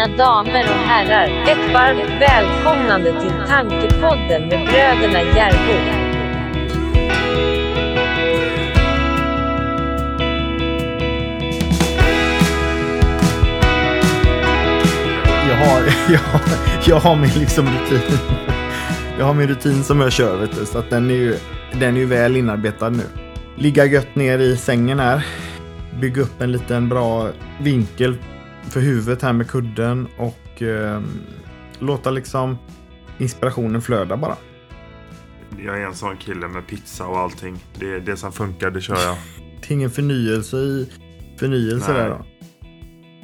Mina damer och herrar, ett varmt välkomnande till Tankepodden med bröderna Järbo. Jag har, jag, jag har min liksom rutin. Jag har min rutin som jag kör vet du, så att den är ju, den är ju väl inarbetad nu. Ligga gött ner i sängen här. Bygga upp en liten bra vinkel för huvudet här med kudden och eh, låta liksom inspirationen flöda bara. Jag är en sån kille med pizza och allting. Det det som funkar, det kör jag. Det är ingen förnyelse i förnyelse Nej. där då.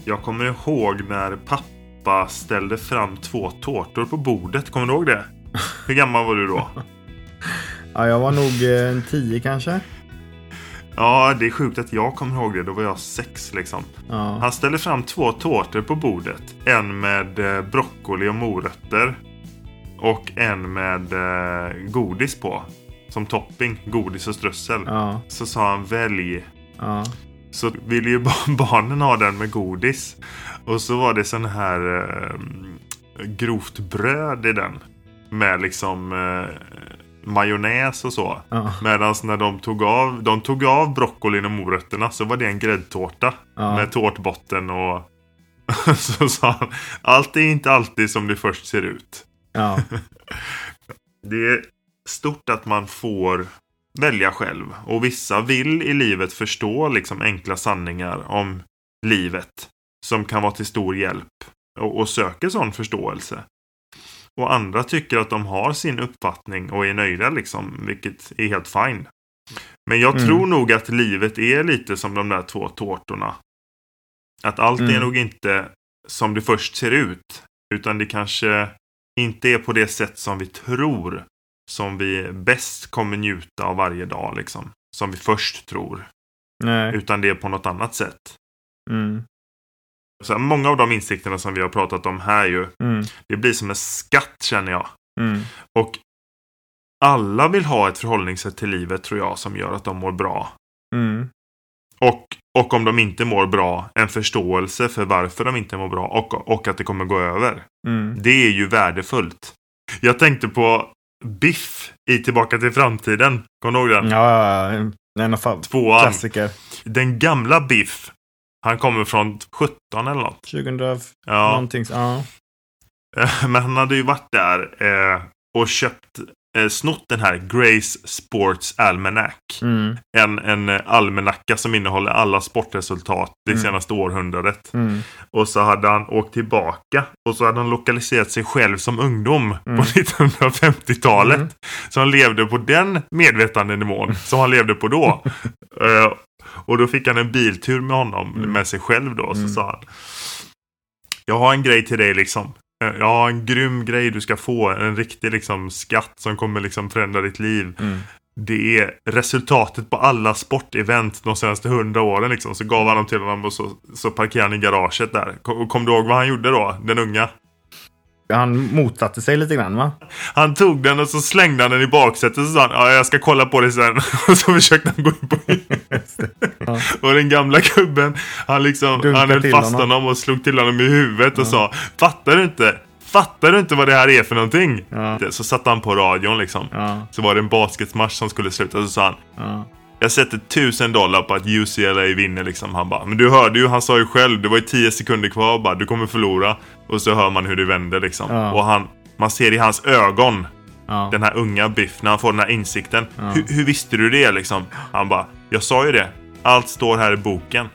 Jag kommer ihåg när pappa ställde fram två tårtor på bordet. Kommer du ihåg det? Hur gammal var du då? Ja, jag var nog eh, en tio kanske. Ja, det är sjukt att jag kommer ihåg det. Då var jag sex liksom. Ja. Han ställde fram två tårtor på bordet. En med eh, broccoli och morötter. Och en med eh, godis på. Som topping. Godis och strössel. Ja, Så sa han välj. ja, Så ville ju bar- barnen ha den med godis. Och så var det sån här eh, grovt bröd i den. Med liksom eh, majonnäs och så. ja, Medan när de tog av, de tog av broccolin och morötterna så var det en gräddtårta. Ja. Med tårtbotten och så sa han. Allt är inte alltid som det först ser ut. ja. Det är stort att man får välja själv. Och vissa vill i livet förstå liksom enkla sanningar om livet. Som kan vara till stor hjälp. Och, och söker sån förståelse. Och andra tycker att de har sin uppfattning och är nöjda liksom. Vilket är helt fine. Men jag Mm. tror nog att livet är lite som de där två tårtorna. Att allt är Mm. nog inte som det först ser ut. Utan det kanske inte är på det sätt som vi tror som vi bäst kommer njuta av varje dag liksom. Som vi först tror. Nej. Utan det är på något annat sätt. Mm. Så här, många av de insikterna som vi har pratat om här ju. Mm. Det blir som en skatt känner jag. Mm. Och alla vill ha ett förhållningssätt till livet tror jag som gör att de mår bra. Mm. Och, och om de inte mår bra, en förståelse för varför de inte mår bra och, och att det kommer gå över. Mm. Det är ju värdefullt. Jag tänkte på Biff i Tillbaka till framtiden. Kommer du ihåg den? Ja, en av Tvåan. klassiker. Den gamla Biff. Han kommer från 17 eller något. 2000 Ja. någonting. Ja. Men han hade ju varit där eh, och köpt, eh, snott den här Grace Sports Almanac. Mm. En, en eh, almanacka som innehåller alla sportresultat det Mm. senaste århundradet. Mm. Och så hade han åkt tillbaka och så hade han lokaliserat sig själv som ungdom Mm. på 1950-talet. Mm. Så han levde på den medvetandenivån som han levde på då. Eh, och då fick han en biltur med honom, Mm. med sig själv då. Så Mm. sa han. Jag har en grej till dig liksom. Eh, Jag har en grym grej du ska få. En riktig liksom skatt som kommer liksom förändra ditt liv. Mm. Det är resultatet på alla sportevent de senaste hundra åren liksom. Så gav han dem till honom och så, så parkerade han i garaget där. Kom, kom du ihåg vad han gjorde då? Den unga? Han motsatte sig lite grann va? Han tog den och så slängde han den i baksätet och så sa han ja, jag ska kolla på det sen. Och så försökte han gå in på Ja. Och den gamla gubben, han liksom, Dunkade han höll fast honom. honom och slog till honom i huvudet och sa Fattar du inte? Fattar du inte vad det här är för någonting? Ja. Så satte han på radion liksom. Ja, Så var det en basketmatch som skulle sluta så sa han ja. Jag sätter tusen dollar på att UCLA vinner liksom. Han bara, men du hörde ju, han sa ju själv, det var ju 10 sekunder kvar och bara, du kommer förlora. Och så hör man hur det vänder liksom. Ja. Och han, man ser i hans ögon, ja. den här unga Biff, när han får den här insikten. Ja. Hur, hur visste du det liksom? Han bara, jag sa ju det. Allt står här i boken.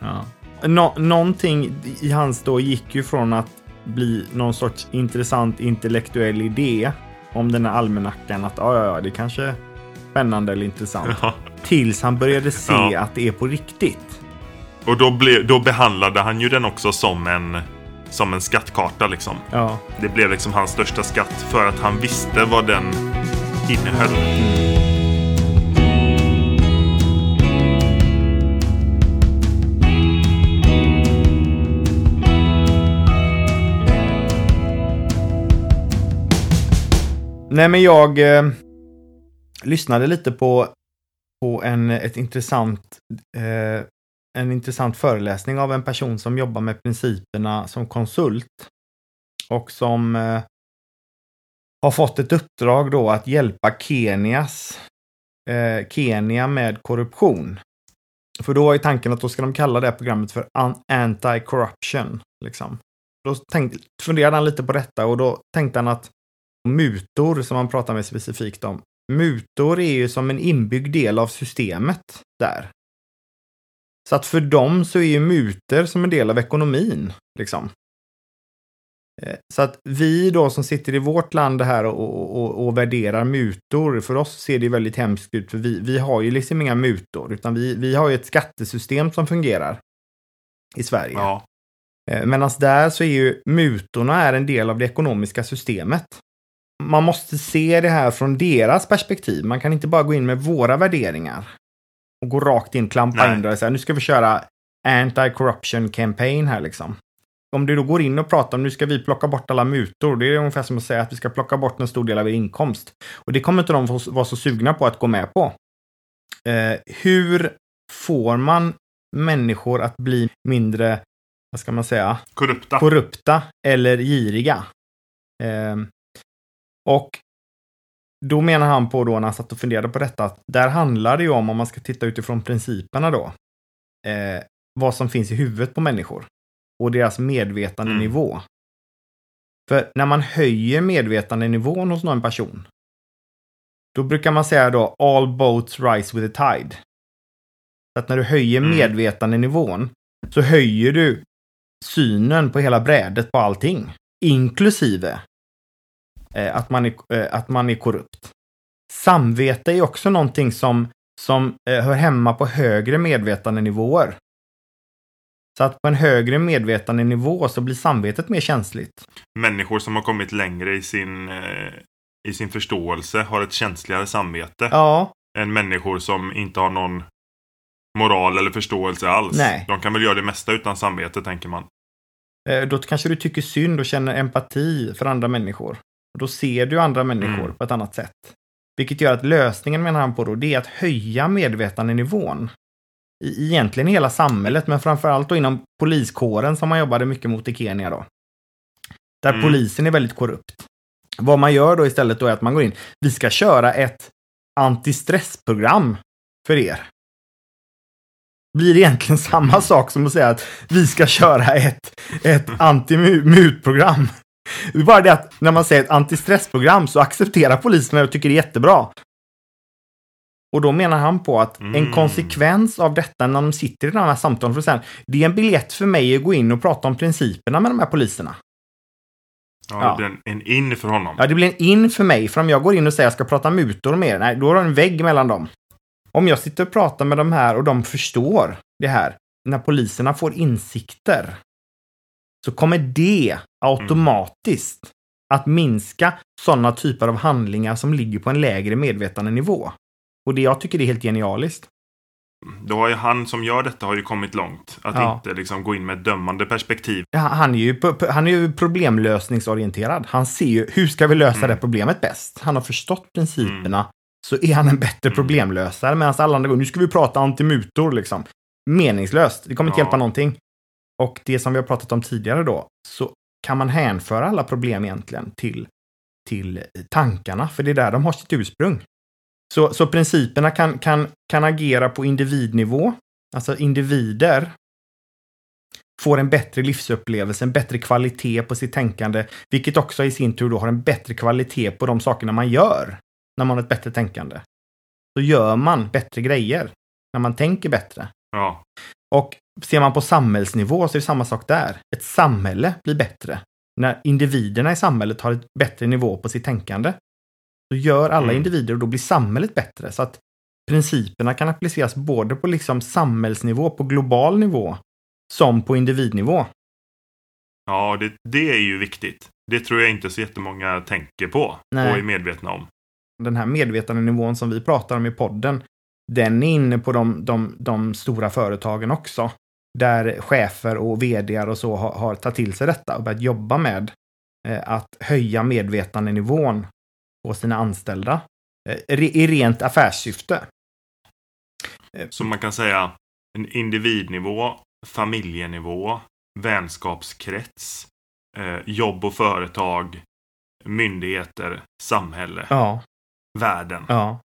Nå- någonting i hans då gick ju från att bli någon sorts intressant intellektuell idé om den här almanackan. Att ja, ja, ja, det kanske spännande eller intressant. Ja. Tills han började se Ja. att det är på riktigt. Och då, ble, då behandlade han ju den också som en, som en skattkarta liksom. Ja. Det blev liksom hans största skatt för att han visste vad den innehöll. Nej, men jag eh, lyssnade lite på, på en, ett intressant, eh, en intressant föreläsning av en person som jobbar med principerna som konsult. och som eh, har fått ett uppdrag då att hjälpa Kenias eh, Kenya med korruption. För då är tanken att då ska de kalla det här programmet för anti-corruption. Liksom. Då tänkte, funderade han lite på detta och då tänkte han att mutor som han pratar med specifikt om. Mutor är ju som en inbyggd del av systemet där. Så att för dem så är ju mutor som en del av ekonomin. Liksom. Eh, så att vi då som sitter i vårt land här och, och, och, värderar mutor, för oss ser det väldigt hemskt ut för vi, vi har ju liksom inga mutor utan vi, vi har ju ett skattesystem som fungerar i Sverige. Ja. Eh, Medan där så är ju mutorna är en del av det ekonomiska systemet. Man måste se det här från deras perspektiv. Man kan inte bara gå in med våra värderingar och gå rakt in, klampa Nej. in och säga nu ska vi köra anti-corruption campaign här liksom om du då går in och pratar om nu ska vi plocka bort alla mutor. Det är ungefär som att säga att vi ska plocka bort en stor del av er inkomst. Och det kommer inte de vara så sugna på att gå med på. Eh, hur får man människor att bli mindre, vad ska man säga? Korrupta. Korrupta eller giriga. Eh, och då menar han på då när han satt och funderade på detta att där handlar det ju om, om man ska titta utifrån principerna då, eh, vad som finns i huvudet på människor och deras medvetandenivå. Mm. För när man höjer medvetandenivån hos någon person, då brukar man säga då all boats rise with the tide. Så att när du höjer mm. medvetandenivån så höjer du synen på hela brädet på allting. Inklusive eh, att, man är, eh, att man är korrupt. Samvete är också någonting som, som eh, hör hemma på högre medvetandenivåer. Så att på en högre medvetandenivå så blir samvetet mer känsligt. Människor som har kommit längre i sin, eh, i sin förståelse har ett känsligare samvete. Ja. Än människor som inte har någon moral eller förståelse alls. Nej. De kan väl göra det mesta utan samvete, tänker man. Eh, då kanske du tycker synd och känner empati för andra människor. Då ser du andra människor mm. på ett annat sätt. Vilket gör att lösningen, menar han på då, det är att höja medvetandenivån i egentligen hela samhället, men framförallt då inom poliskåren som man jobbade mycket mot i Kenya då. Där mm. polisen är väldigt korrupt. Vad man gör då istället då är att man går in. Vi ska köra ett antistressprogram för er. Blir egentligen samma sak som att säga att vi ska köra ett, ett anti-mutprogram. Det är bara det att när man säger ett antistressprogram så accepterar polisen och tycker det är jättebra. Och då menar han på att mm. en konsekvens av detta när de sitter i de här samtalen, för sen, det är en biljett för mig att gå in och prata om principerna med de här poliserna. Ja, det blir en, en in för honom. Ja, det blir en in för mig. För om jag går in och säger att jag ska prata mutor med er, nej, då har du en vägg mellan dem. Om jag sitter och pratar med de här och de förstår det här, när poliserna får insikter, så kommer det automatiskt att minska sådana typer av handlingar som ligger på en lägre medvetandenivå. Och det jag tycker det är helt genialiskt. Då har ju han som gör detta har ju kommit långt. Att ja. inte liksom gå in med ett dömande perspektiv. Ja, han, är ju, han är ju problemlösningsorienterad. Han ser ju hur ska vi lösa mm. det problemet bäst. Han har förstått principerna. Mm. Så är han en bättre mm. problemlösare. Medan alla andra går, nu ska vi prata antimutor liksom. Meningslöst. Det kommer inte ja. hjälpa någonting. Och det som vi har pratat om tidigare då, så kan man hänföra alla problem egentligen till, till tankarna. För det är där de har sitt ursprung. Så, så principerna kan, kan, kan agera på individnivå. Alltså individer får en bättre livsupplevelse, en bättre kvalitet på sitt tänkande, vilket också i sin tur då har en bättre kvalitet på de sakerna man gör när man har ett bättre tänkande. Så gör man bättre grejer när man tänker bättre. Ja. Och ser man på samhällsnivå så är det samma sak där. Ett samhälle blir bättre när individerna i samhället har ett bättre nivå på sitt tänkande. Så gör alla mm. individer och då blir samhället bättre. Så att principerna kan appliceras både på liksom samhällsnivå, på global nivå, som på individnivå. Ja, det, det är ju viktigt. Det tror jag inte så jättemånga tänker på Nej. och är medvetna om. Den här medvetandenivån som vi pratar om i podden, den är inne på de, de, de stora företagen också. Där chefer och vd och så har, har tagit till sig detta och börjat jobba med eh, att höja medvetandenivån på sina anställda eh, i rent affärssyfte. Eh, Så man kan säga en individnivå, familjenivå, vänskapskrets, jobb och företag, myndigheter, samhälle, Ja. världen. Ja.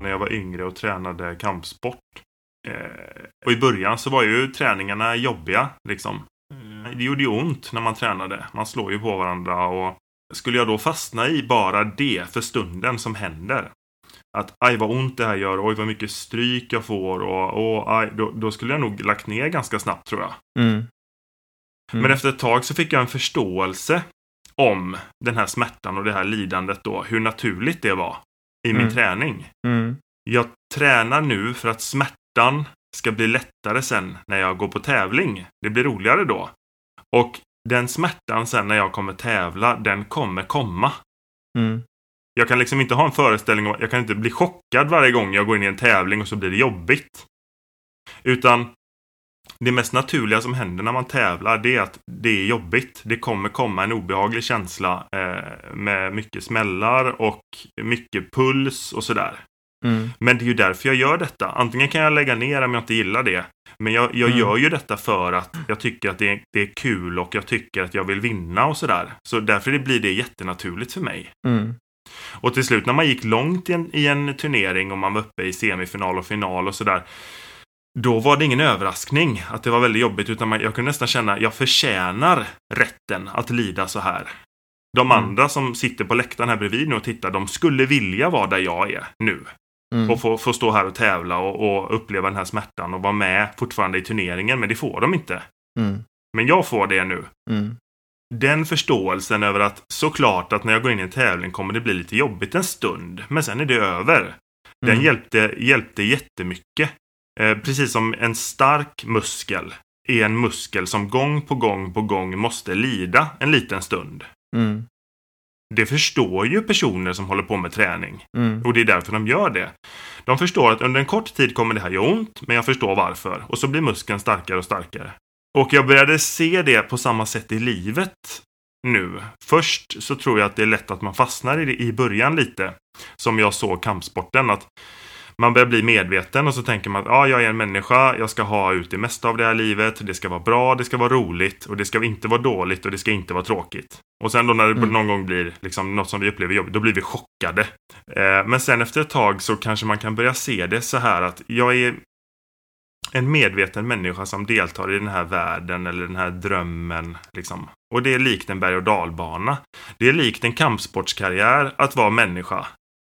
När jag var yngre och tränade kampsport. Eh, och i början så var ju träningarna jobbiga. Liksom. Eh, Det gjorde ju ont när man tränade. Man slår ju på varandra. och Skulle jag då fastna i bara det för stunden som händer. Att aj vad ont det här gör, oj vad mycket stryk jag får och, och aj, då, då skulle jag nog lagt ner ganska snabbt tror jag. Mm. Mm. Men efter ett tag så fick jag en förståelse om den här smärtan och det här lidandet då. Hur naturligt det var i min Mm. träning. Mm. Jag tränar nu för att smärtan ska bli lättare sen när jag går på tävling. Det blir roligare då. Och den smärtan sen när jag kommer tävla, den kommer komma. Mm. Jag kan liksom inte ha en föreställning om jag kan inte bli chockad varje gång jag går in i en tävling och så blir det jobbigt. Utan det mest naturliga som händer när man tävlar det är att det är jobbigt. Det kommer komma en obehaglig känsla eh, med mycket smällar och mycket puls och sådär. Mm. Men det är ju därför jag gör detta. Antingen kan jag lägga ner om jag inte gillar det. Men jag, jag Mm. gör ju detta för att jag tycker att det är, det är kul och jag tycker att jag vill vinna och sådär. Så därför blir det jättenaturligt för mig. Mm. Och till slut när man gick långt i en, i en turnering och man var uppe i semifinal och final och sådär. Då var det ingen överraskning att det var väldigt jobbigt utan man, jag kunde nästan känna jag förtjänar rätten att lida så här. De Mm. andra som sitter på läktaren här bredvid nu och tittar, de skulle vilja vara där jag är nu. Mm. Och få, få stå här och tävla och, och uppleva den här smärtan och vara med fortfarande i turneringen. Men det får de inte. Mm. Men Men jag får det nu. Mm. Den förståelsen över att såklart att när jag går in i en tävling kommer det bli lite jobbigt en stund. Men sen är det över. Den Mm. hjälpte, hjälpte jättemycket. Eh, precis som en stark muskel är en muskel som gång på gång på gång måste lida en liten stund. Mm. Det förstår ju personer som håller på med träning. Mm. Och det är därför de gör det. De förstår att under en kort tid kommer det här göra ont, men jag förstår varför. Och så blir muskeln starkare och starkare. Och jag började se det på samma sätt i livet nu. Först så tror jag att det är lätt att man fastnar i det i början lite. Som jag såg kampsporten. Att man börjar bli medveten och så tänker man att ja, jag är en människa, jag ska ha ut det mesta av det här livet, det ska vara bra, det ska vara roligt och det ska inte vara dåligt och det ska inte vara tråkigt. Och sen då när det Mm. någon gång blir liksom något som vi upplever jobbigt, då blir vi chockade. Eh, men sen efter ett tag så kanske man kan börja se det så här att jag är en medveten människa som deltar i den här världen eller den här drömmen. Liksom. Och det är likt en berg och dalbana. Det är likt en kampsportskarriär att vara människa.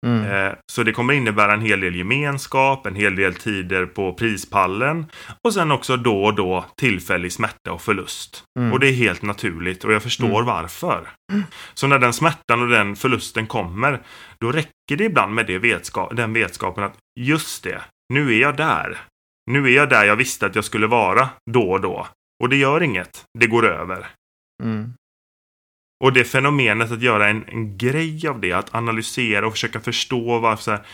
Mm. Eh, Så det kommer innebära en hel del gemenskap, en hel del tider på prispallen och sen också då och då tillfällig smärta och förlust. Mm. Och det är helt naturligt och jag förstår Mm. varför. Så när den smärtan och den förlusten kommer, då räcker det ibland med det vetskap, den vetskapen att just det, nu är jag där. Nu är jag där jag visste att jag skulle vara då och då. Och det gör inget, det går över. Mm. Och det fenomenet att göra en, en grej av det, att analysera och försöka förstå varför här,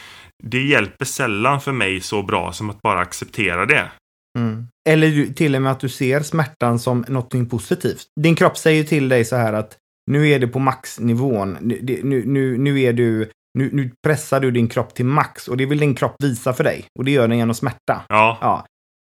det hjälper sällan för mig så bra som att bara acceptera det. Mm. Eller till och med att du ser smärtan som någonting positivt. Din kropp säger till dig så här att nu är det på maxnivån. Nu, nu, nu, nu, är du, nu, nu pressar du din kropp till max och det vill din kropp visa för dig. Och det gör den genom smärta. Ja, Ja.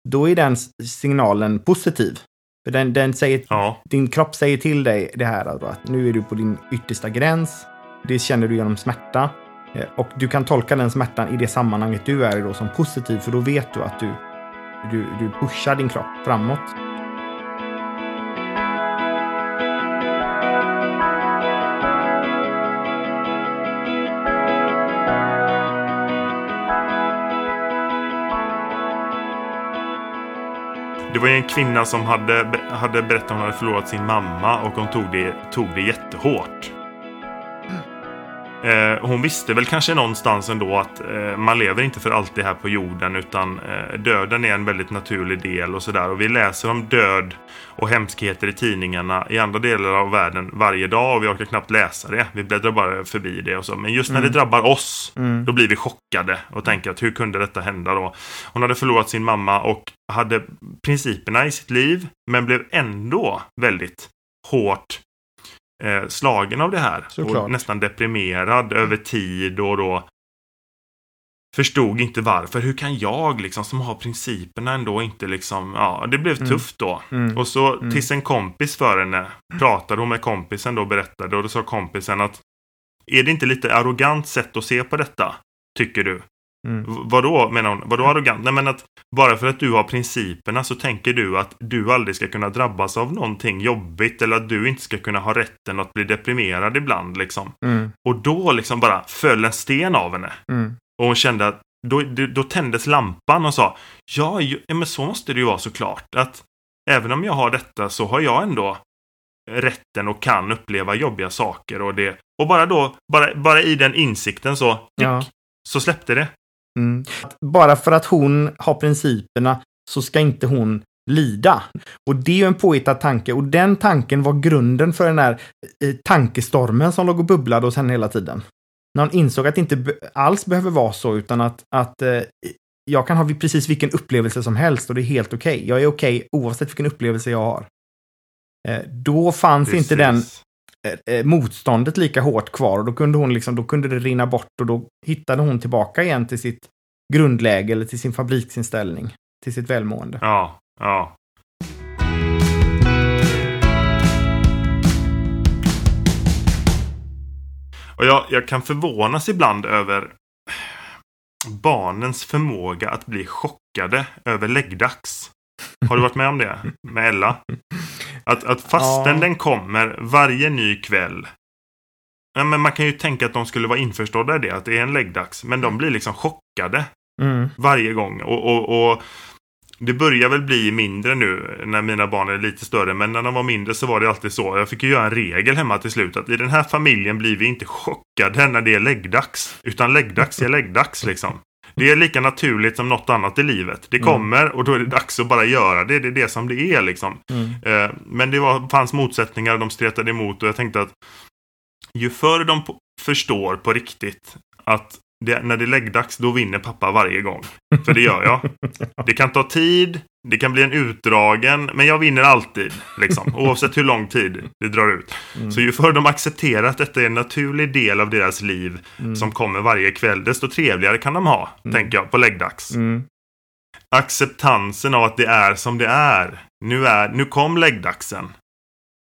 Då är den signalen positiv. För den, den säger, ja, Din kropp säger till dig det här att nu är du på din yttersta gräns. Det känner du genom smärta. Eh, Och du kan tolka den smärtan i det sammanhanget du är i då som positiv, för då vet du att du, du, du pushar din kropp framåt. Det var ju en kvinna som hade, hade berättat att hon hade förlorat sin mamma och hon tog det, tog det jättehårt. Eh, hon visste väl kanske någonstans ändå att eh, man lever inte för alltid här på jorden utan eh, döden är en väldigt naturlig del och sådär. Och vi läser om död och hemskheter i tidningarna i andra delar av världen varje dag och vi orkar knappt läsa det. Vi bläddrar bara förbi det och så. Men just när Mm. det drabbar oss Mm. då blir vi chockade och tänker att hur kunde detta hända då? Hon hade förlorat sin mamma och hade principerna i sitt liv men blev ändå väldigt hårt eh, slagen av det här. Såklart. Och nästan deprimerad över tid och då förstod inte varför. Hur kan jag liksom som har principerna ändå inte liksom, ja det blev Mm. tufft då. Mm. Och så tills en kompis för henne pratade hon med kompisen då och berättade och då sa kompisen att är det inte lite arrogant sätt att se på detta? Tycker du? Mm. Vadå menar hon? Vadå arrogant? Nej men att bara för att du har principerna så tänker du att du aldrig ska kunna drabbas av någonting jobbigt eller att du inte ska kunna ha rätten att bli deprimerad ibland liksom. Mm. Och då liksom bara föll en sten av henne. Mm. Och hon kände att då, då, tändes lampan och sa ja, ja, men så måste det ju vara såklart. Att även om jag har detta så har jag ändå rätten och kan uppleva jobbiga saker och det. Och bara då, bara, bara i den insikten så, Ja. så släppte det. Mm. Bara för att hon har principerna så ska inte hon lida. Och det är ju en påhittad tanke och den tanken var grunden för den här eh, tankestormen som låg och bubblade hos henne hela tiden. När hon insåg att det inte alls behöver vara så utan att, att eh, jag kan ha precis vilken upplevelse som helst och det är helt okej. Jag är okej oavsett vilken upplevelse jag har. Eh, då fanns inte den Eh, eh, motståndet lika hårt kvar och då kunde hon liksom, då kunde det rinna bort och då hittade hon tillbaka igen till sitt grundläge eller till sin fabriksinställning, till sitt välmående. Ja, ja. Och jag, jag kan förvånas ibland över barnens förmåga att bli chockade över läggdags. Har du varit med om det? Med Ella? Att, att fastän Ja. den kommer varje ny kväll. Ja, men man kan ju tänka att de skulle vara införstådda i det, att det är en läggdags. Men de blir liksom chockade Mm. varje gång. Och, och, och det börjar väl bli mindre nu när mina barn är lite större. Men när de var mindre så var det alltid så. Jag fick ju göra en regel hemma till slut. Att i den här familjen blir vi inte chockade när det är läggdags. Utan läggdags är läggdags liksom. Det är lika naturligt som något annat i livet. Det Mm. kommer och då är det dags att bara göra det. Det är det som det är liksom. Mm. Eh, Men det var, fanns motsättningar, de stretade emot och jag tänkte att ju förr de förstår på riktigt att det, när det är läggdags, då vinner pappa varje gång. För det gör jag. Det kan ta tid, det kan bli en utdragen, men jag vinner alltid. Liksom, oavsett hur lång tid det drar ut. Mm. Så ju förr de accepterar att detta är en naturlig del av deras liv Mm. som kommer varje kväll, desto trevligare kan de ha, tänker jag, på läggdags Mm. acceptansen av att det är som det är. Nu, är, nu kom läggdagsen.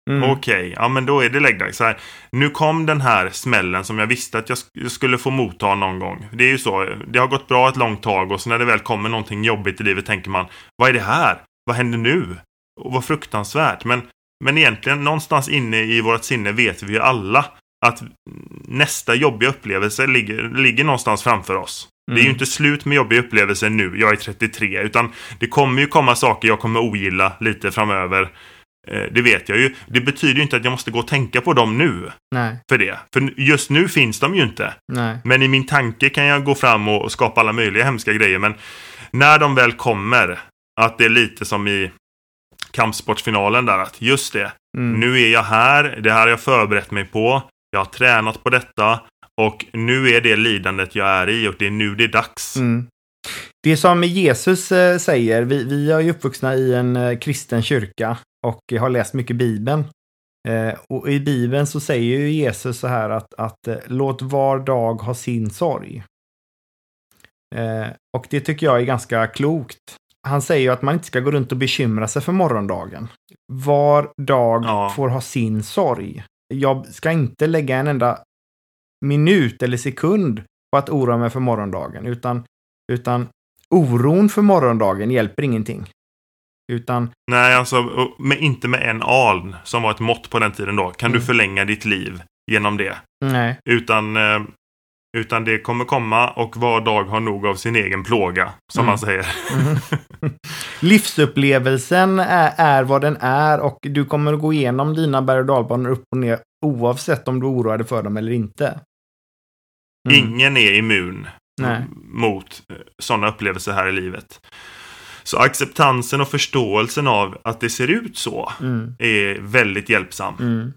Mm. Okej, ja men då är det läggdags. Så här, nu kom den här smällen som jag visste att jag sk- jag skulle få motta någon gång. Det är ju så, det har gått bra ett långt tag och så när det väl kommer någonting jobbigt i livet tänker man Vad är det här? Vad händer nu? Och vad fruktansvärt. Men, men egentligen någonstans inne i vårt sinne vet vi ju alla att nästa jobbiga upplevelse ligger, ligger någonstans framför oss. Det är ju Mm. inte slut med jobbiga upplevelser nu, jag är 33, utan det kommer ju komma saker jag kommer ogilla lite framöver. Eh, Det vet jag ju. Det betyder ju inte att jag måste gå och tänka på dem nu Nej, för det. För just nu finns de ju inte. nej. Men i min tanke kan jag gå fram och skapa alla möjliga hemska grejer. Men när de väl kommer, att det är lite som i kampsportsfinalen där, att just det, Mm. nu är jag här, det här har jag förberett mig på, jag har tränat på detta och nu är det lidandet jag är i och det är nu det är dags. Mm. Det som Jesus eh, säger, vi, vi är ju uppvuxna i en eh, kristen kyrka och har läst mycket Bibeln. Eh, och i Bibeln så säger ju Jesus så här att, att eh, låt var dag ha sin sorg. Eh, och det tycker jag är ganska klokt. Han säger ju att man inte ska gå runt och bekymra sig för morgondagen. Var dag Ja. får ha sin sorg. Jag ska inte lägga en enda minut eller sekund på att oroa mig för morgondagen, utan, utan oron för morgondagen hjälper ingenting. Utan, Nej, alltså med, inte med en aln som var ett mått på den tiden då, kan Mm. du förlänga ditt liv genom det. nej. Utan, eh, utan det kommer komma och var dag har nog av sin egen plåga, som Mm. man säger. Mhm. Livsupplevelsen är, är vad den är och du kommer att gå igenom dina berg och dalbanor upp och ner oavsett om du oroar dig för dem eller inte. Mm. Ingen är immun Nej. mot sådana upplevelser här i livet. Så acceptansen och förståelsen av att det ser ut så Mm. är väldigt hjälpsam. Mm.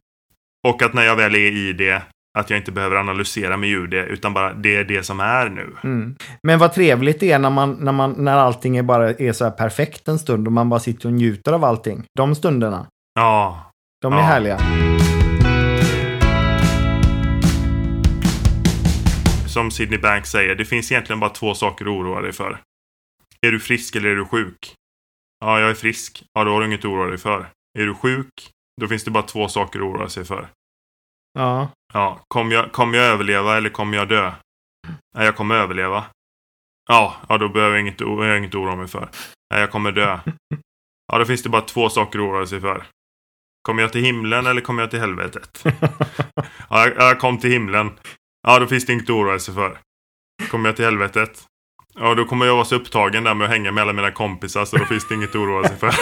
Och att när jag väl är i det, att jag inte behöver analysera mig ur det, utan bara det är det som är nu. Mm. Men vad trevligt det är när, man, när, man, när allting är bara är så här perfekt en stund och man bara sitter och njuter av allting. De stunderna, Ja, de är Ja. som Sidney Banks säger, det finns egentligen bara två saker att oroa dig för. Är du frisk eller är du sjuk? Ja, jag är frisk. Ja, då har du inget att oroa dig för. Är du sjuk? Då finns det bara två saker att oroa sig för. Ja. Ja, kommer jag, kommer jag överleva eller kommer jag dö? Nej, jag kommer överleva. Ja, ja då behöver jag inget, jag inget oroa mig för. Nej, jag kommer dö. Ja, då finns det bara två saker att oroa sig för. Kommer jag till himlen eller kommer jag till helvetet? Ja, jag, jag kom till himlen. Ja, då finns det inget att oroa sig för. Kommer jag till helvetet? Ja, då kommer jag vara så upptagen där med att hänga med alla mina kompisar så då finns det inget att oroa sig för.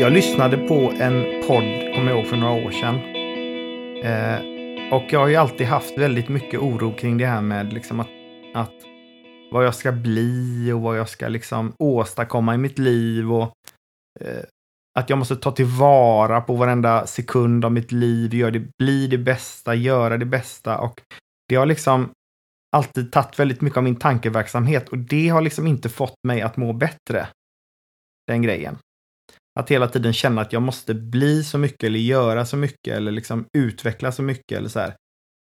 Jag lyssnade på en podd, kommer jag ihåg, för några år sedan. Eh, och jag har ju alltid haft väldigt mycket oro kring det här med liksom att, att vad jag ska bli och vad jag ska liksom åstadkomma i mitt liv och eh, att jag måste ta tillvara på varenda sekund av mitt liv, gör det, bli det bästa, göra det bästa och det har liksom alltid tagit väldigt mycket av min tankeverksamhet och det har liksom inte fått mig att må bättre. Den grejen. Att hela tiden känna att jag måste bli så mycket eller göra så mycket eller liksom utveckla så mycket eller så här.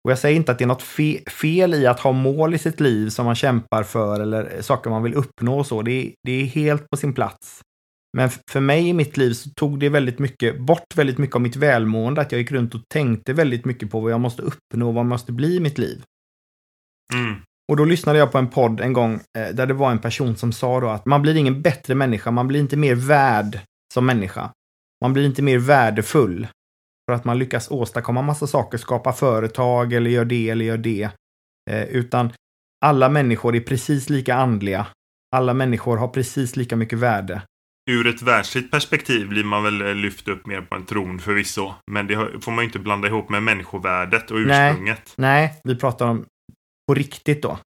Och jag säger inte att det är något fe fel i att ha mål i sitt liv som man kämpar för eller saker man vill uppnå och så. Det är, det är helt på sin plats. Men för mig i mitt liv så tog det väldigt mycket, bort väldigt mycket av mitt välmående, att jag gick runt och tänkte väldigt mycket på vad jag måste uppnå, vad jag måste bli i mitt liv. Mm. Och då lyssnade jag på en podd en gång eh, där det var en person som sa då att man blir ingen bättre människa, man blir inte mer värd som människa. Man blir inte mer värdefull för att man lyckas åstadkomma massa saker, skapa företag eller gör det eller gör det. Eh, utan alla människor är precis lika andliga. Alla människor har precis lika mycket värde. Ur ett världsligt perspektiv blir man väl eh, lyft upp mer på en tron förvisso. Men det får man ju inte blanda ihop med människovärdet och Nej. ursprunget. Nej, vi pratar om på riktigt då.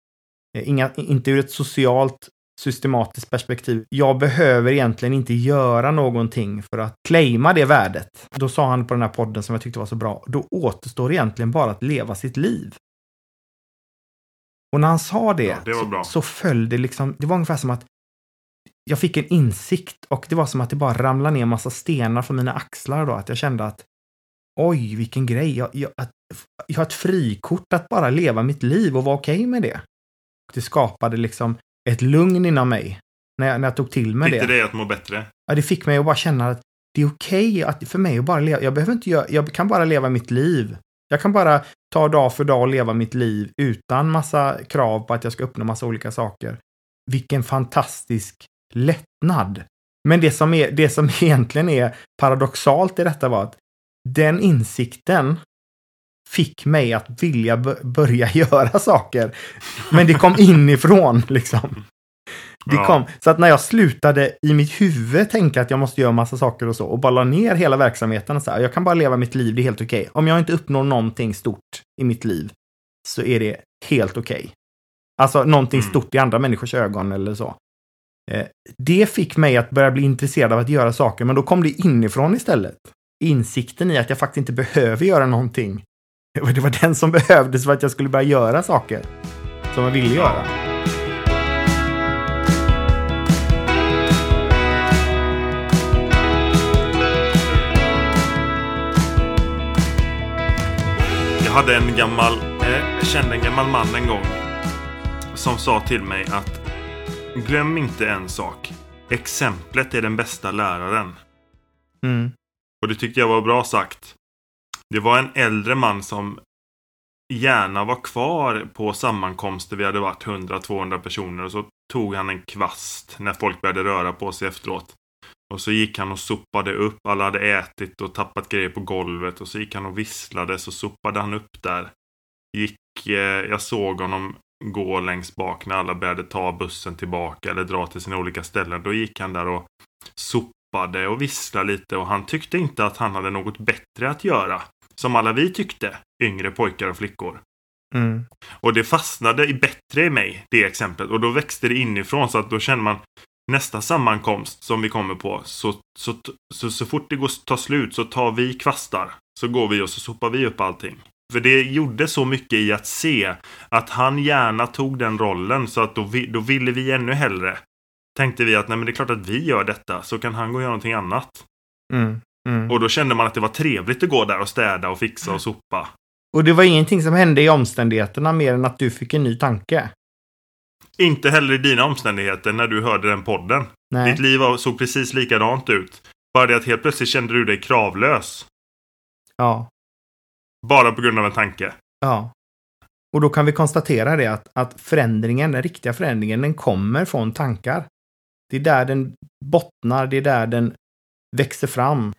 Eh, Inga, inte ur ett socialt systematiskt perspektiv. Jag behöver egentligen inte göra någonting för att claima det värdet. Då sa han på den här podden som jag tyckte var så bra, då återstår egentligen bara att leva sitt liv. Och när han sa det, Ja, det. Så, så föll det liksom, det var ungefär som att jag fick en insikt och det var som att det bara ramlade ner en massa stenar från mina axlar då, att jag kände att oj, vilken grej, jag, jag, att, jag har ett frikort att bara leva mitt liv och vara okej med det. Det skapade liksom ett lugn inom mig när jag, när jag tog till mig Fick det. det dig att må bättre? Ja, det fick mig att bara känna att det är okej att för mig att bara leva. Jag behöver inte göra, jag kan bara leva mitt liv. Jag kan bara ta dag för dag och leva mitt liv utan massa krav på att jag ska uppnå massa olika saker. Vilken fantastisk lättnad. Men det som, är, det som egentligen är paradoxalt i detta var att den insikten fick mig att vilja börja göra saker. Men det kom inifrån liksom. Det Ja. kom, så att när jag slutade i mitt huvud tänka att jag måste göra massa saker och så och bara la ner hela verksamheten och så här, jag kan bara leva mitt liv, det är helt okej. Om jag inte uppnår någonting stort i mitt liv så är det helt okej. Alltså någonting Mm. stort i andra människors ögon eller så. Eh, det fick mig att börja bli intresserad av att göra saker, men då kom det inifrån istället. Insikten i att jag faktiskt inte behöver göra någonting. Det var- den som behövdes för att jag skulle börja göra saker som jag ville göra. Jag hade en gammal, eh, jag kände en gammal man en gång. Som sa till mig att glöm inte en sak. Exemplet är den bästa läraren. Mm. Och det tyckte jag var bra sagt. Det var en äldre man som gärna var kvar på sammankomster. Vi hade varit 100-200 personer och så tog han en kvast när folk började röra på sig efteråt. Och så gick han och sopade upp. Alla hade ätit och tappat grejer på golvet. Och så gick han och visslade. Så sopade han upp där. Gick, eh, jag såg honom gå längst bak när alla började ta bussen tillbaka eller dra till sina olika ställen. Då gick han där och sopade och visslade lite. Och han tyckte inte att han hade något bättre att göra. Som alla vi tyckte. Yngre pojkar och flickor. Mm. Och det fastnade i bättre i mig, det exemplet. Och då växte det inifrån så att då känner man nästa sammankomst som vi kommer på så, så, så, så fort det går tar slut så tar vi kvastar. Så går vi och så sopar vi upp allting. För det gjorde så mycket i att se att han gärna tog den rollen så att då, vi, då ville vi ännu hellre tänkte vi att nej men det är klart att vi gör detta. Så kan han gå och göra någonting annat. Mm. Mm. Och då kände man att det var trevligt att gå där och städa och fixa och sopa. Och det var ingenting som hände i omständigheterna mer än att du fick en ny tanke. Inte heller i dina omständigheter när du hörde den podden. Nej. Ditt liv såg precis likadant ut. Bara det att helt plötsligt kände du dig kravlös. Ja. Bara på grund av en tanke. Ja. Och då kan vi konstatera det att, att förändringen, den riktiga förändringen, den kommer från tankar. Det är där den bottnar, det är där den växer fram.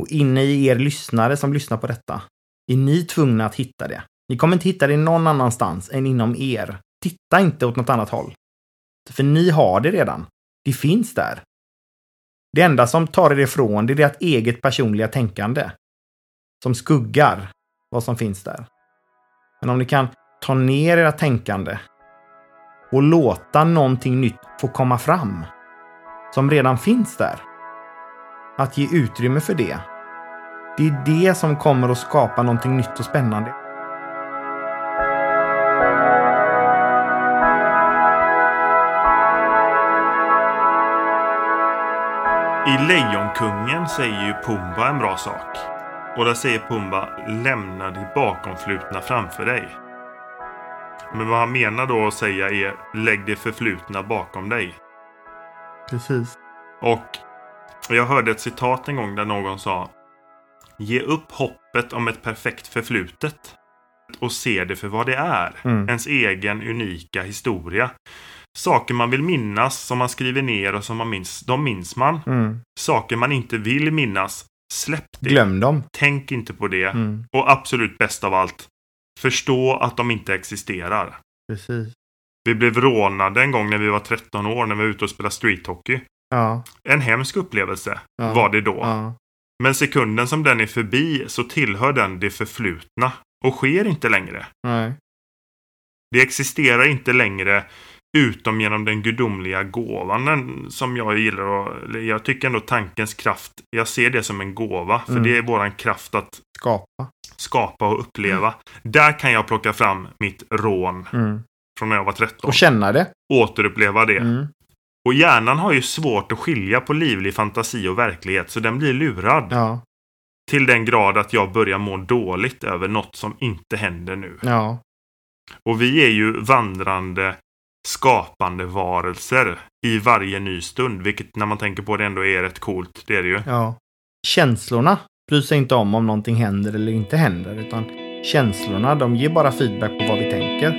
Och inne i er lyssnare som lyssnar på detta, är ni tvungna att hitta det. Ni kommer inte hitta det någon annanstans än inom er. Titta inte åt något annat håll. För ni har det redan. Det finns där. Det enda som tar er ifrån det är ert eget personliga tänkande. Som skuggar vad som finns där. Men om ni kan ta ner era tänkande och låta någonting nytt få komma fram som redan finns där. Att ge utrymme för det. Det är det som kommer att skapa någonting nytt och spännande. I Lejonkungen säger ju Pumba en bra sak. Och där säger Pumba lämna det bakomflutna framför dig. Men vad han menar då att säga är lägg det förflutna bakom dig. Precis. Och jag hörde ett citat en gång där någon sa Ge upp hoppet om ett perfekt förflutet och se det för vad det är. Mm. Ens egen unika historia. Saker man vill minnas, som man skriver ner och som man minns, de minns man. Mm. Saker man inte vill minnas, släpp det. Glöm dem. Tänk inte på det. Mm. Och absolut bäst av allt, förstå att de inte existerar. Precis. Vi blev rånade en gång när vi var 13 år när vi var ute och spelade streethockey. Ja. En hemsk upplevelse Ja. var det då. ja. Men sekunden som den är förbi så tillhör den det förflutna och sker inte längre. Nej. Det existerar inte längre utom genom den gudomliga gåvan som jag gillar. Och, jag tycker ändå tankens kraft, jag ser det som en gåva. För Mm. det är våran kraft att Skapa. skapa och uppleva. Där kan jag plocka fram mitt rån Mm. från när jag var 13. Och känna det. Återuppleva det. Mm. Och hjärnan har ju svårt att skilja på livlig fantasi och verklighet så den blir lurad. Ja. Till den grad att jag börjar må dåligt över något som inte händer nu. Ja. Och vi är ju vandrande skapande varelser i varje ny stund. Vilket när man tänker på det ändå är rätt coolt. Det är det ju. Ja. Känslorna bryr sig inte om om någonting händer eller inte händer. Utan känslorna, de ger bara feedback på vad vi tänker.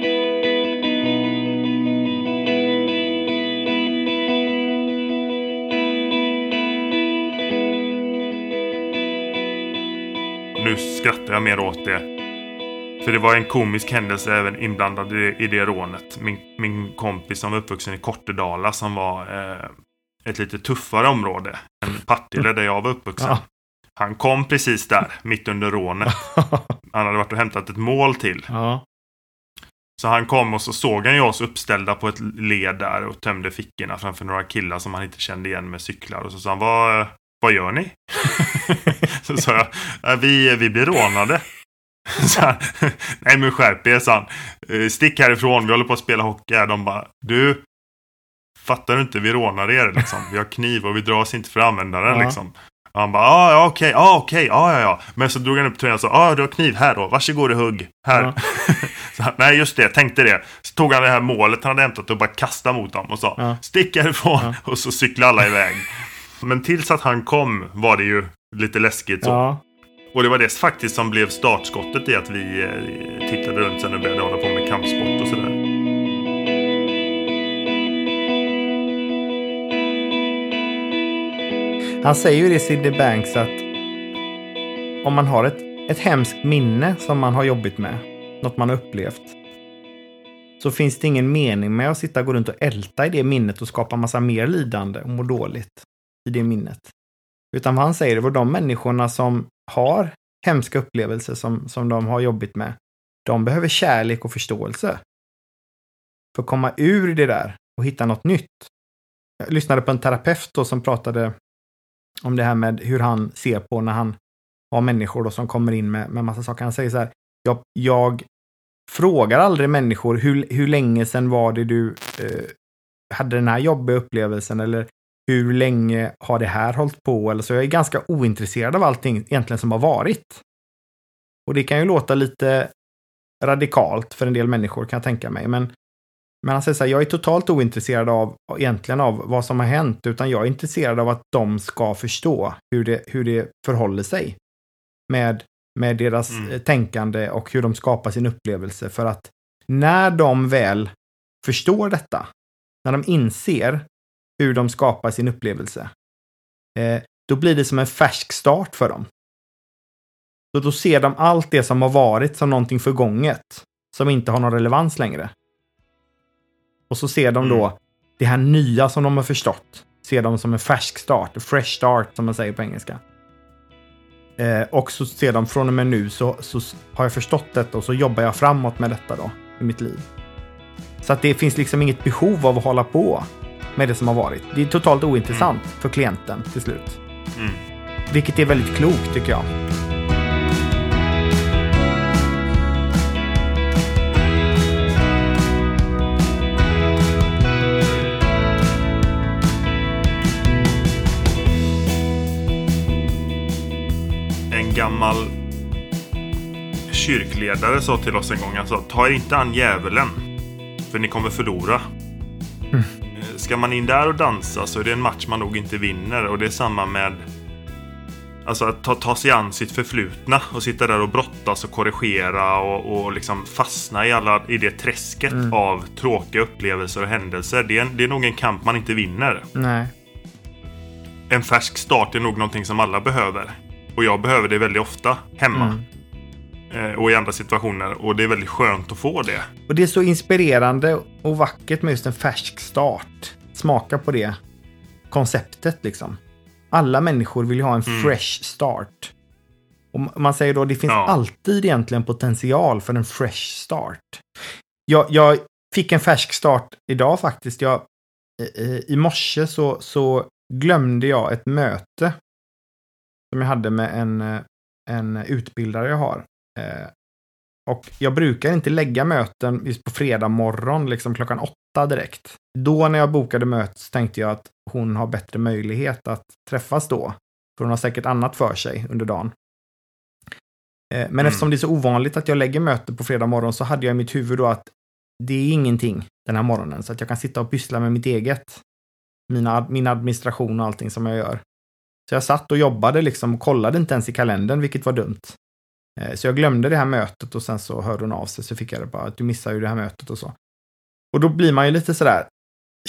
Nu skrattar jag mer åt det. För det var en komisk händelse även inblandad i, i det rånet. Min, min kompis som var uppvuxen i Kortedala som var eh, ett lite tuffare område än Partille där jag var uppvuxen. Ja. Han kom precis där, mitt under rånet. Han hade varit och hämtat ett mål till. ja. Så han kom och så såg han ju oss uppställda på ett led där och tömde fickorna framför några killar som han inte kände igen med cyklar. Och så sa han, vad, vad gör ni? så sa jag, "Ja, vi, vi blir rånade. Han, Nej men skärp er, sa han. "Eh, Stick härifrån, vi håller på att spela hockey här. De bara, du, fattar du inte, vi rånar er liksom. Vi har kniv och vi drar oss inte för att använda den Ja. liksom. Och han bara, ah, ja okej, ah, okej, ja ja ja. Men så drog han upp tröjan och sa, ah, du har kniv här då, varsågod och hugg. Här. Ja. han, nej just det, tänkte det. Så tog han det här målet han hade hämtat och bara kastade mot dem och sa, Ja. stick härifrån. Ja. Och så cyklade alla iväg. Men tills att han kom var det ju lite läskigt så. Och det var det faktiskt som blev startskottet i att vi eh, tittade runt sen och började hålla på med kampsport och sådär. Han säger ju det Sidney Banks att om man har ett, ett hemskt minne som man har jobbigt med, något man har upplevt, så finns det ingen mening med att sitta och gå runt och älta i det minnet och skapa massa mer lidande och må dåligt i det minnet. Utan vad han säger det var de människorna som har hemska upplevelser som, som de har jobbigt med, de behöver kärlek och förståelse. För att komma ur det där och hitta något nytt. Jag lyssnade på en terapeut då som pratade om det här med hur han ser på när han har människor då som kommer in med, med massa saker. Han säger så här, jag, jag frågar aldrig människor hur, hur länge sedan var det du eh, hade den här jobbiga upplevelsen eller hur länge har det här hållit på? Eller så jag är ganska ointresserad av allting egentligen som har varit. Och det kan ju låta lite radikalt för en del människor kan jag tänka mig. Men, men han säger så här, jag är totalt ointresserad av egentligen av vad som har hänt, utan jag är intresserad av att de ska förstå hur det, hur det förhåller sig med, med deras Mm. eh, tänkande och hur de skapar sin upplevelse. För att när de väl förstår detta, när de inser hur de skapar sin upplevelse, eh, då blir det som en färsk start för dem. Så då ser de allt det som har varit som någonting förgånget, som inte har någon relevans längre. Och så ser de då Mm. det här nya som de har förstått, ser de som en färsk start, a fresh start som man säger på engelska. Eh, och så ser de från och med nu så, så har jag förstått detta och så jobbar jag framåt med detta då i mitt liv. Så att det finns liksom inget behov av att hålla på med det som har varit. Det är totalt ointressant för klienten till slut. Mm. Vilket är väldigt klokt tycker jag. En gammal kyrkledare sa till oss en gång, alltså, ta er inte an djävulen, för ni kommer förlora. Mm. Ska man in där och dansa så är det en match man nog inte vinner och det är samma med Alltså att ta, ta sig an sitt förflutna och sitta där och brottas och korrigera och, och liksom fastna i, alla, i det träsket Mm. av tråkiga upplevelser och händelser. Det är, en, det är nog en kamp man inte vinner. Nej. En färsk start är nog någonting som alla behöver. Och jag behöver det väldigt ofta hemma. Mm. Eh, och i andra situationer. Och det är väldigt skönt att få det. Och det är så inspirerande och vackert med just en färsk start. Smaka på det konceptet liksom. Alla människor vill ju ha en Mm. fresh start. Och man säger då, det finns Ja. alltid egentligen potential för en fresh start. Jag, jag fick en färsk start idag faktiskt. Jag, I morse så, så glömde jag ett möte som jag hade med en, en utbildare jag har. Eh, och jag brukar inte lägga möten just på fredag morgon, liksom klockan åtta direkt. Då när jag bokade mötet tänkte jag att hon har bättre möjlighet att träffas då. För hon har säkert annat för sig under dagen. Eh, Men Mm. eftersom det är så ovanligt att jag lägger möte på fredag morgon så hade jag i mitt huvud då att det är ingenting den här morgonen. Så att jag kan sitta och pyssla med mitt eget. Mina, min administration och allting som jag gör. Så jag satt och jobbade liksom och kollade inte ens i kalendern, vilket var dumt. Eh, Så jag glömde det här mötet och sen så hörde hon av sig så fick jag det bara att du missar ju det här mötet och så. Och då blir man ju lite sådär,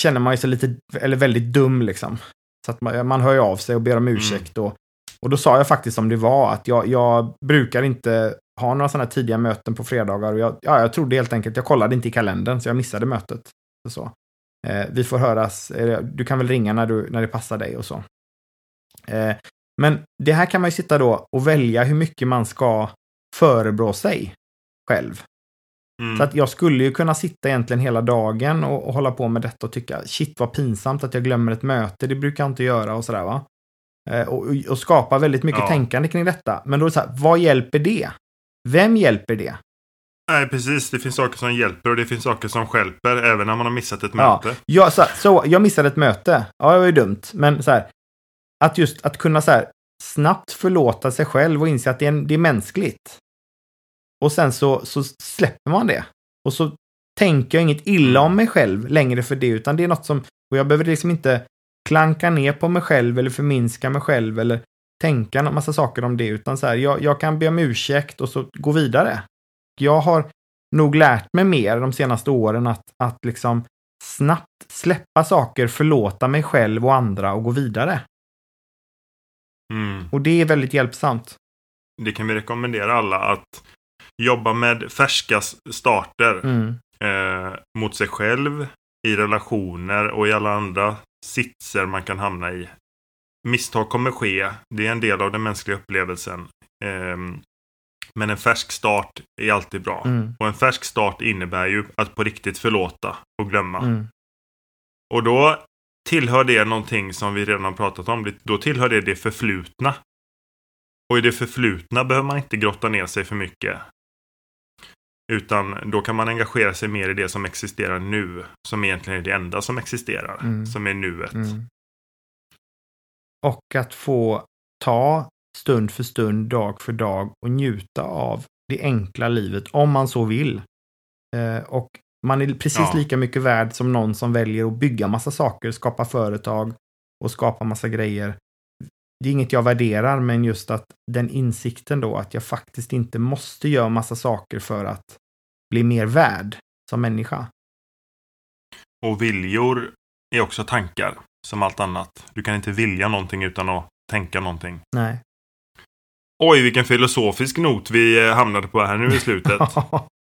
känner man sig lite, eller väldigt dum liksom. Så att man, man hör ju av sig och ber om ursäkt och, och då sa jag faktiskt som det var att jag, jag brukar inte ha några sådana tidiga möten på fredagar och jag, ja, jag trodde helt enkelt, jag kollade inte i kalendern så jag missade mötet. Och så. Eh, vi får höras, du kan väl ringa när, du, när det passar dig och så. Eh, men det här kan man ju sitta då och välja hur mycket man ska förebrå sig själv. Mm. Så att jag skulle ju kunna sitta egentligen hela dagen och, och hålla på med detta och tycka shit vad pinsamt att jag glömmer ett möte, det brukar jag inte göra och sådär va. Eh, och, och skapa väldigt mycket Ja. tänkande kring detta. Men då är det så här, vad hjälper det? Vem hjälper det? Nej, precis. Det finns saker som hjälper och det finns saker som stjälper även när man har missat ett Ja. möte. Jag, så, så, jag missade ett möte. Ja, det var ju dumt. Men så här, att just att kunna så här, snabbt förlåta sig själv och inse att det är, det är mänskligt. Och sen så, så släpper man det. Och så tänker jag inget illa om mig själv längre för det, utan det är något som, och jag behöver liksom inte klanka ner på mig själv eller förminska mig själv eller tänka en massa saker om det, utan så här, jag, jag kan be om ursäkt och så gå vidare. Jag har nog lärt mig mer de senaste åren att, att liksom snabbt släppa saker, förlåta mig själv och andra och gå vidare. Mm. Och det är väldigt hjälpsamt. Det kan vi rekommendera alla att jobba med färska starter Mm. eh, mot sig själv, i relationer och i alla andra sitser man kan hamna i. Misstag kommer ske. Det är en del av den mänskliga upplevelsen. Ehm, men en färsk start är alltid bra. Mm. Och en färsk start innebär ju att på riktigt förlåta och glömma. Mm. Och då tillhör det någonting som vi redan har pratat om. Då tillhör det det förflutna. Och i det förflutna behöver man inte grotta ner sig för mycket. Utan då kan man engagera sig mer i det som existerar nu. Som egentligen är det enda som existerar. Mm. Som är nuet. Mm. Och att få ta stund för stund, dag för dag och njuta av det enkla livet om man så vill. Eh, och man är precis Ja. lika mycket värd som någon som väljer att bygga massa saker, skapa företag och skapa massa grejer. Det är inget jag värderar, men just att den insikten då att jag faktiskt inte måste göra massa saker för att bli mer värd som människa. Och viljor är också tankar. Som allt annat. Du kan inte vilja någonting utan att tänka någonting. Nej. Oj, vilken filosofisk not vi eh, hamnade på här nu i slutet.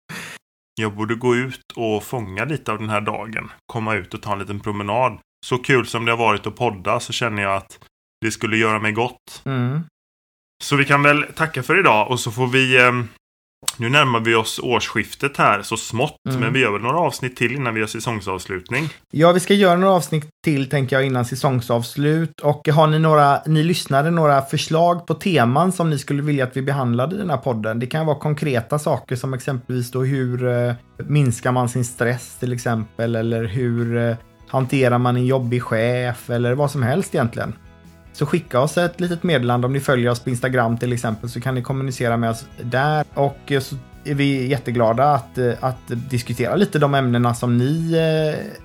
Jag borde gå ut och fånga lite av den här dagen. Komma ut och ta en liten promenad. Så kul som det har varit att podda så känner jag att det skulle göra mig gott. mm. Så vi kan väl tacka för idag och så får vi... Eh, nu närmar vi oss årsskiftet här så smått. Mm. Men vi gör väl några avsnitt till innan vi gör säsongsavslutning. Ja, vi ska göra några avsnitt till tänker jag innan säsongsavslut. Och har ni några, ni lyssnare, några förslag på teman som ni skulle vilja att vi behandlade i den här podden? Det kan vara konkreta saker som exempelvis då hur eh, minskar man sin stress till exempel eller hur eh, hanterar man en jobbig chef eller vad som helst egentligen. Så skicka oss ett litet meddelande om ni följer oss på Instagram till exempel så kan ni kommunicera med oss där och eh, så är vi jätteglada att, eh, att diskutera lite de ämnena som ni eh,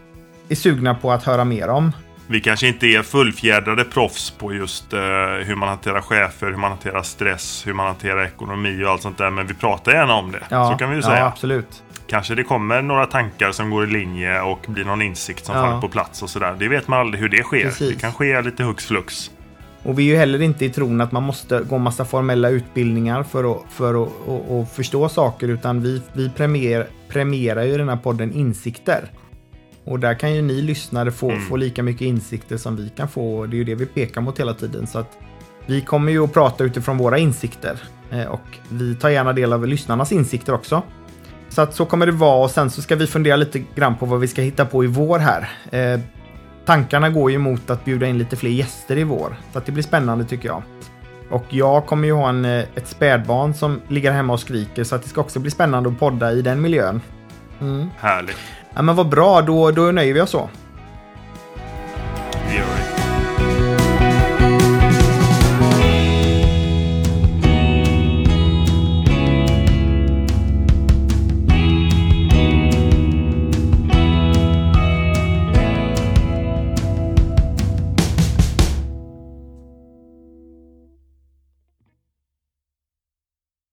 är sugna på att höra mer om. Vi kanske inte är fullfjädrade proffs på just eh, hur man hanterar chefer, hur man hanterar stress, hur man hanterar ekonomi och allt sånt där. Men vi pratar gärna om det. så kan vi ju ja, säga. absolut. Kanske det kommer några tankar som går i linje och blir någon insikt som Ja. faller på plats och sådär. Det vet man aldrig hur det sker. Precis. Det kan ske lite hux flux. Och vi är ju heller inte i tron att man måste gå massa formella utbildningar för att, för att, att, att förstå saker, utan vi, vi premier, premierar ju den här podden insikter. Och där kan ju ni lyssnare få, Mm. få lika mycket insikter som vi kan få. och Det är ju det vi pekar mot hela tiden. Så att vi kommer ju att prata utifrån våra insikter. Eh, Och vi tar gärna del av lyssnarnas insikter också. Så att så kommer det vara och sen så ska vi fundera lite grann på vad vi ska hitta på i vår här. Tankarna går ju mot att bjuda in lite fler gäster i vår. Så att det blir spännande tycker jag. Och jag kommer ju ha en, eh, ett spädbarn som ligger hemma och skriker så att det ska också bli spännande att podda i den miljön. Mm. Härligt. Ja men vad bra, då, då nöjer vi oss så.